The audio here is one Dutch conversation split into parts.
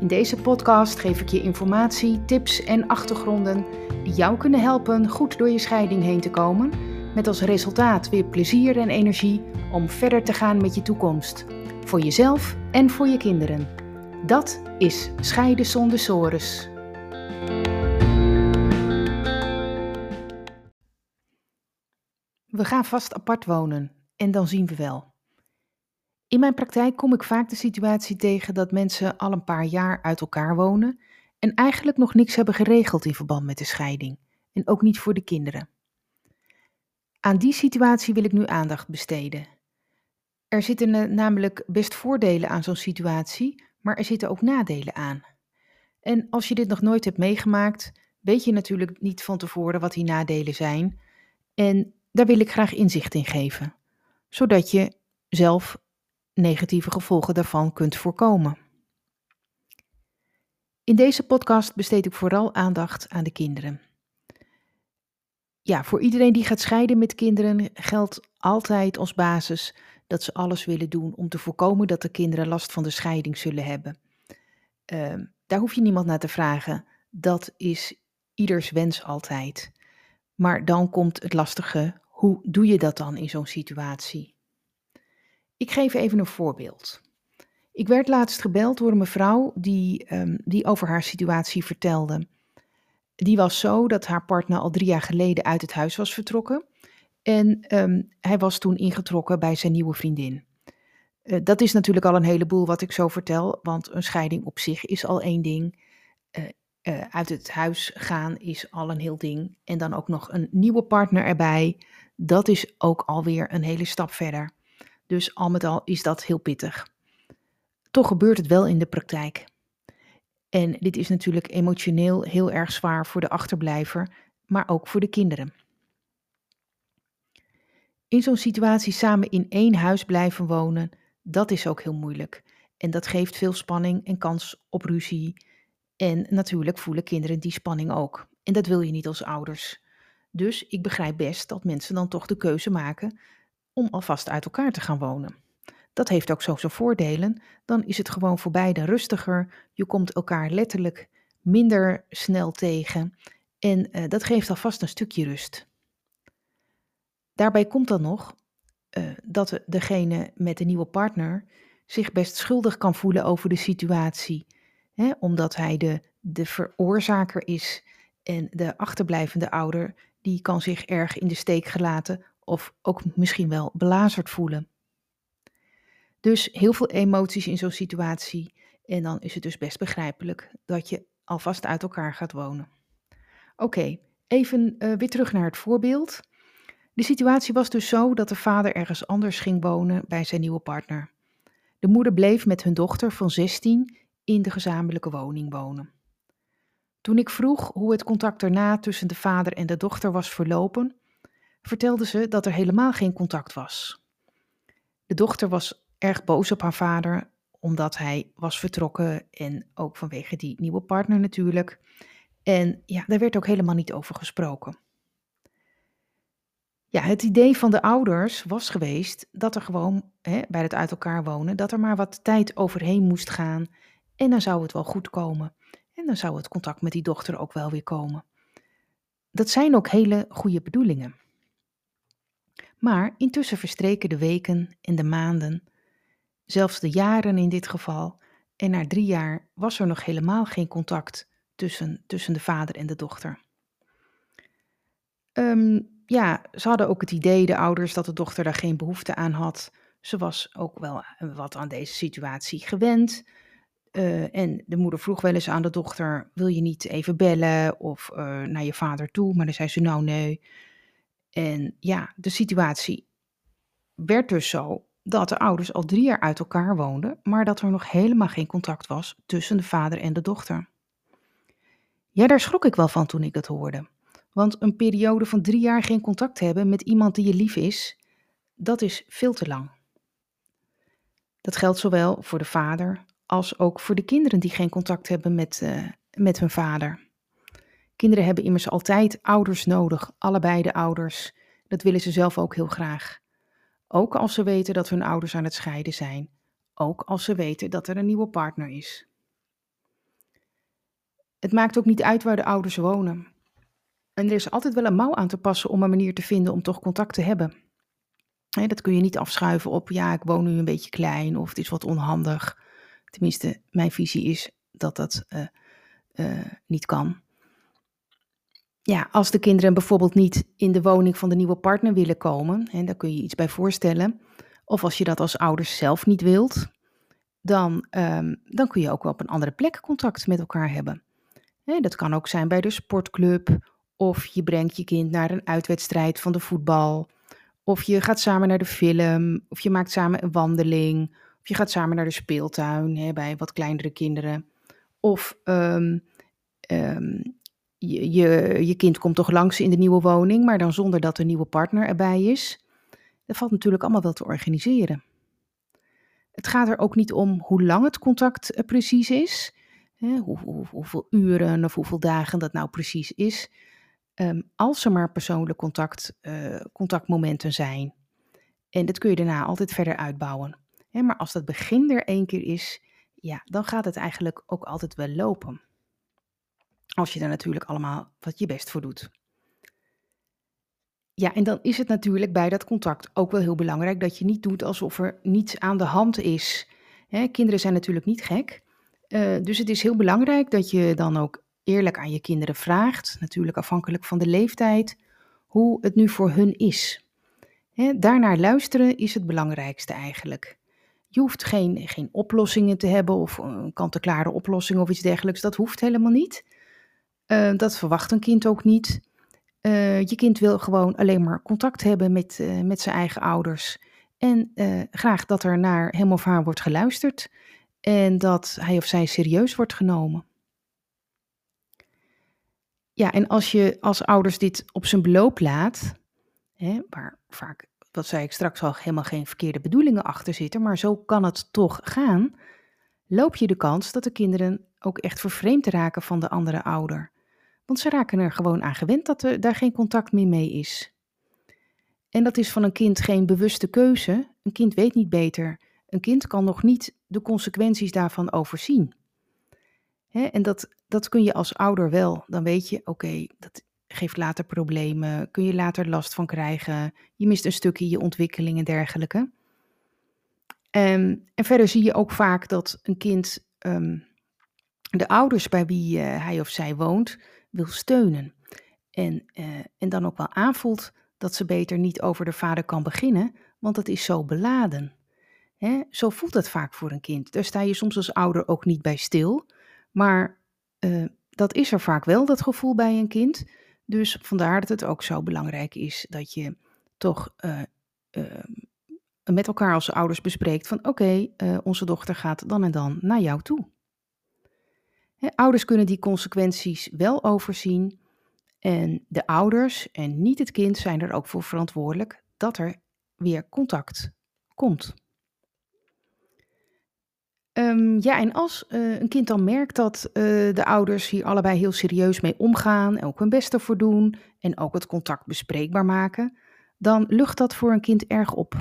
In deze podcast geef ik je informatie, tips en achtergronden die jou kunnen helpen goed door je scheiding heen te komen, met als resultaat weer plezier en energie om verder te gaan met je toekomst, voor jezelf en voor je kinderen. Dat is Scheiden zonder sores. We gaan vast apart wonen en dan zien we wel. In mijn praktijk kom ik vaak de situatie tegen dat mensen al een paar jaar uit elkaar wonen en eigenlijk nog niks hebben geregeld in verband met de scheiding en ook niet voor de kinderen. Aan die situatie wil ik nu aandacht besteden. Er zitten namelijk best voordelen aan zo'n situatie, maar er zitten ook nadelen aan. En als je dit nog nooit hebt meegemaakt, weet je natuurlijk niet van tevoren wat die nadelen zijn. En daar wil ik graag inzicht in geven, zodat je zelf negatieve gevolgen daarvan kunt voorkomen. In deze podcast besteed ik vooral aandacht aan de kinderen. Ja, voor iedereen die gaat scheiden met kinderen geldt altijd als basis dat ze alles willen doen om te voorkomen dat de kinderen last van de scheiding zullen hebben. Uh, daar hoef je niemand naar te vragen. Dat is ieders wens altijd. Maar dan komt het lastige: hoe doe je dat dan in zo'n situatie? Ik geef even een voorbeeld. Ik werd laatst gebeld door een mevrouw die, um, die over haar situatie vertelde. Die was zo dat haar partner al drie jaar geleden uit het huis was vertrokken. En um, hij was toen ingetrokken bij zijn nieuwe vriendin. Uh, dat is natuurlijk al een heleboel wat ik zo vertel, want een scheiding op zich is al één ding. Uh, uh, uit het huis gaan is al een heel ding. En dan ook nog een nieuwe partner erbij. Dat is ook alweer een hele stap verder. Dus al met al is dat heel pittig. Toch gebeurt het wel in de praktijk. En dit is natuurlijk emotioneel heel erg zwaar voor de achterblijver, maar ook voor de kinderen. In zo'n situatie samen in één huis blijven wonen, dat is ook heel moeilijk. En dat geeft veel spanning en kans op ruzie. En natuurlijk voelen kinderen die spanning ook. En dat wil je niet als ouders. Dus ik begrijp best dat mensen dan toch de keuze maken om alvast uit elkaar te gaan wonen. Dat heeft ook zo zijn voordelen. Dan is het gewoon voor beiden rustiger. Je komt elkaar letterlijk minder snel tegen. En uh, dat geeft alvast een stukje rust. Daarbij komt dan nog uh, dat degene met de nieuwe partner zich best schuldig kan voelen over de situatie. Hè, omdat hij de, de veroorzaker is en de achterblijvende ouder, die kan zich erg in de steek gelaten of ook misschien wel belazerd voelen. Dus heel veel emoties in zo'n situatie en dan is het dus best begrijpelijk dat je alvast uit elkaar gaat wonen. Oké, even uh, weer terug naar het voorbeeld. De situatie was dus zo dat de vader ergens anders ging wonen bij zijn nieuwe partner. De moeder bleef met hun dochter van 16 in de gezamenlijke woning wonen. Toen ik vroeg hoe het contact daarna tussen de vader en de dochter was verlopen, vertelde ze dat er helemaal geen contact was. De dochter was erg boos op haar vader, omdat hij was vertrokken en ook vanwege die nieuwe partner natuurlijk. En ja, daar werd ook helemaal niet over gesproken. Ja, het idee van de ouders was geweest dat er gewoon hè, bij het uit elkaar wonen, dat er maar wat tijd overheen moest gaan en dan zou het wel goed komen. En dan zou het contact met die dochter ook wel weer komen. Dat zijn ook hele goede bedoelingen. Maar intussen verstreken de weken en de maanden, zelfs de jaren in dit geval, en na drie jaar was er nog helemaal geen contact tussen, tussen de vader en de dochter. Um, ja, ze hadden ook het idee, de ouders, dat de dochter daar geen behoefte aan had. Ze was ook wel wat aan deze situatie gewend. Uh, en de moeder vroeg wel eens aan de dochter: Wil je niet even bellen of uh, naar je vader toe? Maar dan zei ze: Nou, nee. En ja, de situatie werd dus zo dat de ouders al drie jaar uit elkaar woonden, maar dat er nog helemaal geen contact was tussen de vader en de dochter. Ja, daar schrok ik wel van toen ik het hoorde. Want een periode van drie jaar geen contact hebben met iemand die je lief is, dat is veel te lang. Dat geldt zowel voor de vader als ook voor de kinderen die geen contact hebben met, uh, met hun vader. Kinderen hebben immers altijd ouders nodig, allebei de ouders. Dat willen ze zelf ook heel graag. Ook als ze weten dat hun ouders aan het scheiden zijn. Ook als ze weten dat er een nieuwe partner is. Het maakt ook niet uit waar de ouders wonen. En er is altijd wel een mouw aan te passen om een manier te vinden om toch contact te hebben. dat kun je niet afschuiven op, ja, ik woon nu een beetje klein of het is wat onhandig. Tenminste, mijn visie is dat dat uh, uh, niet kan. Ja, als de kinderen bijvoorbeeld niet in de woning van de nieuwe partner willen komen, en daar kun je iets bij voorstellen, of als je dat als ouders zelf niet wilt, dan, um, dan kun je ook wel op een andere plek contact met elkaar hebben. dat kan ook zijn bij de sportclub, of je brengt je kind naar een uitwedstrijd van de voetbal, of je gaat samen naar de film, of je maakt samen een wandeling, of je gaat samen naar de speeltuin bij wat kleinere kinderen. Of um, je, je, kind komt toch langs in de nieuwe woning, maar dan zonder dat een nieuwe partner erbij is. Dat valt natuurlijk allemaal wel te organiseren. Het gaat er ook niet om hoe lang het contact eh, precies is, hè, hoe, hoe, hoeveel uren of hoeveel dagen dat nou precies is. Um, als er maar persoonlijk contact, uh, contactmomenten zijn. En dat kun je daarna altijd verder uitbouwen. Maar als dat begin er één keer is, ja, dan gaat het eigenlijk ook altijd wel lopen. Als je er natuurlijk allemaal wat je best voor doet. Ja, en dan is het natuurlijk bij dat contact ook wel heel belangrijk dat je niet doet alsof er niets aan de hand is. Kinderen zijn natuurlijk niet gek. Uh, dus het is heel belangrijk dat je dan ook eerlijk aan je kinderen vraagt, natuurlijk afhankelijk van de leeftijd, hoe het nu voor hun is. Daarnaar luisteren is het belangrijkste eigenlijk. Je hoeft geen, geen oplossingen te hebben of een kant-en-klare oplossing of iets dergelijks. Dat hoeft helemaal niet. Uh, dat verwacht een kind ook niet. Uh, je kind wil gewoon alleen maar contact hebben met, uh, met zijn eigen ouders. En graag dat er naar hem of haar wordt geluisterd. En dat hij of zij serieus wordt genomen. Ja, en als je als ouders dit op zijn beloop laat, hè, waar vaak, wat zei ik straks al, helemaal geen verkeerde bedoelingen achter zitten, maar zo kan het toch gaan, loop je de kans dat de kinderen ook echt vervreemd raken van de andere ouder. Want ze raken er gewoon aan gewend dat er daar geen contact meer mee is. En dat is van een kind geen bewuste keuze. Een kind weet niet beter. Een kind kan nog niet de consequenties daarvan overzien. En dat, dat kun je als ouder wel. Dan weet je, oké, dat geeft later problemen. Kun je later last van krijgen. Je mist een stukje je ontwikkeling en dergelijke. Um, en verder zie je ook vaak dat een kind um, de ouders bij wie uh, hij of zij woont wil steunen. En, uh, en dan ook wel aanvoelt dat ze beter niet over de vader kan beginnen, want het is zo beladen. Hè? Zo voelt het vaak voor een kind. Daar sta je soms als ouder ook niet bij stil. Maar uh, dat is er vaak wel, dat gevoel bij een kind. Dus vandaar dat het ook zo belangrijk is dat je toch uh, met elkaar als ouders bespreekt van oké, onze dochter gaat dan en dan naar jou toe ouders kunnen die consequenties wel overzien en de ouders en niet het kind zijn er ook voor verantwoordelijk dat er weer contact komt. Um, ja, en als uh, een kind dan merkt dat uh, de ouders hier allebei heel serieus mee omgaan en ook hun best ervoor doen en ook het contact bespreekbaar maken, dan lucht dat voor een kind erg op.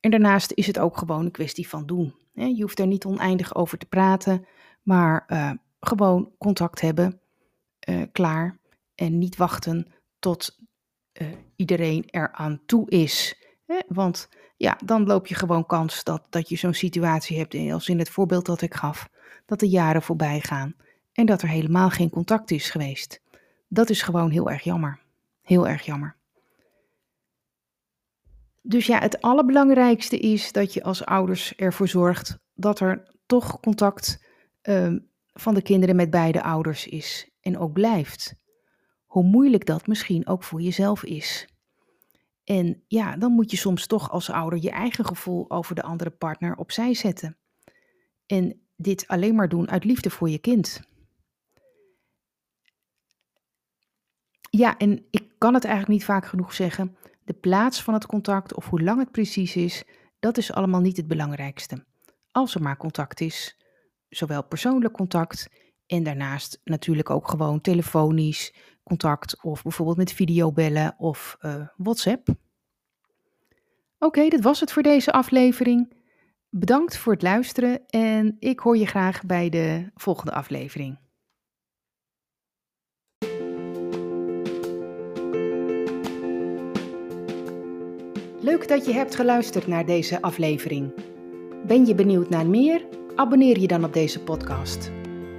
En daarnaast is het ook gewoon een kwestie van doen. Je hoeft er niet oneindig over te praten, maar uh, gewoon contact hebben, uh, klaar. En niet wachten tot uh, iedereen eraan toe is. Hè? Want ja, dan loop je gewoon kans dat, dat je zo'n situatie hebt, als in het voorbeeld dat ik gaf, dat de jaren voorbij gaan en dat er helemaal geen contact is geweest. Dat is gewoon heel erg jammer. Heel erg jammer. Dus ja, het allerbelangrijkste is dat je als ouders ervoor zorgt dat er toch contact uh, van de kinderen met beide ouders is en ook blijft. Hoe moeilijk dat misschien ook voor jezelf is. En ja, dan moet je soms toch als ouder je eigen gevoel over de andere partner opzij zetten. En dit alleen maar doen uit liefde voor je kind. Ja, en ik kan het eigenlijk niet vaak genoeg zeggen. De plaats van het contact of hoe lang het precies is, dat is allemaal niet het belangrijkste. Als er maar contact is, zowel persoonlijk contact en daarnaast natuurlijk ook gewoon telefonisch contact of bijvoorbeeld met videobellen of uh, WhatsApp. Oké, dat was het voor deze aflevering. Bedankt voor het luisteren en ik hoor je graag bij de volgende aflevering. Leuk dat je hebt geluisterd naar deze aflevering. Ben je benieuwd naar meer? Abonneer je dan op deze podcast.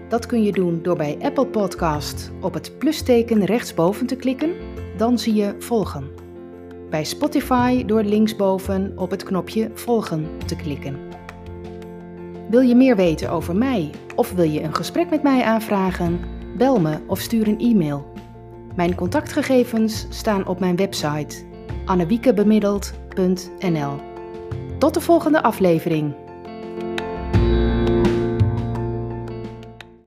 Dat kun je doen door bij Apple Podcast op het plusteken rechtsboven te klikken, dan zie je volgen. Bij Spotify door linksboven op het knopje volgen te klikken. Wil je meer weten over mij of wil je een gesprek met mij aanvragen? Bel me of stuur een e-mail. Mijn contactgegevens staan op mijn website annewiekebemiddeld.nl. Tot de volgende aflevering.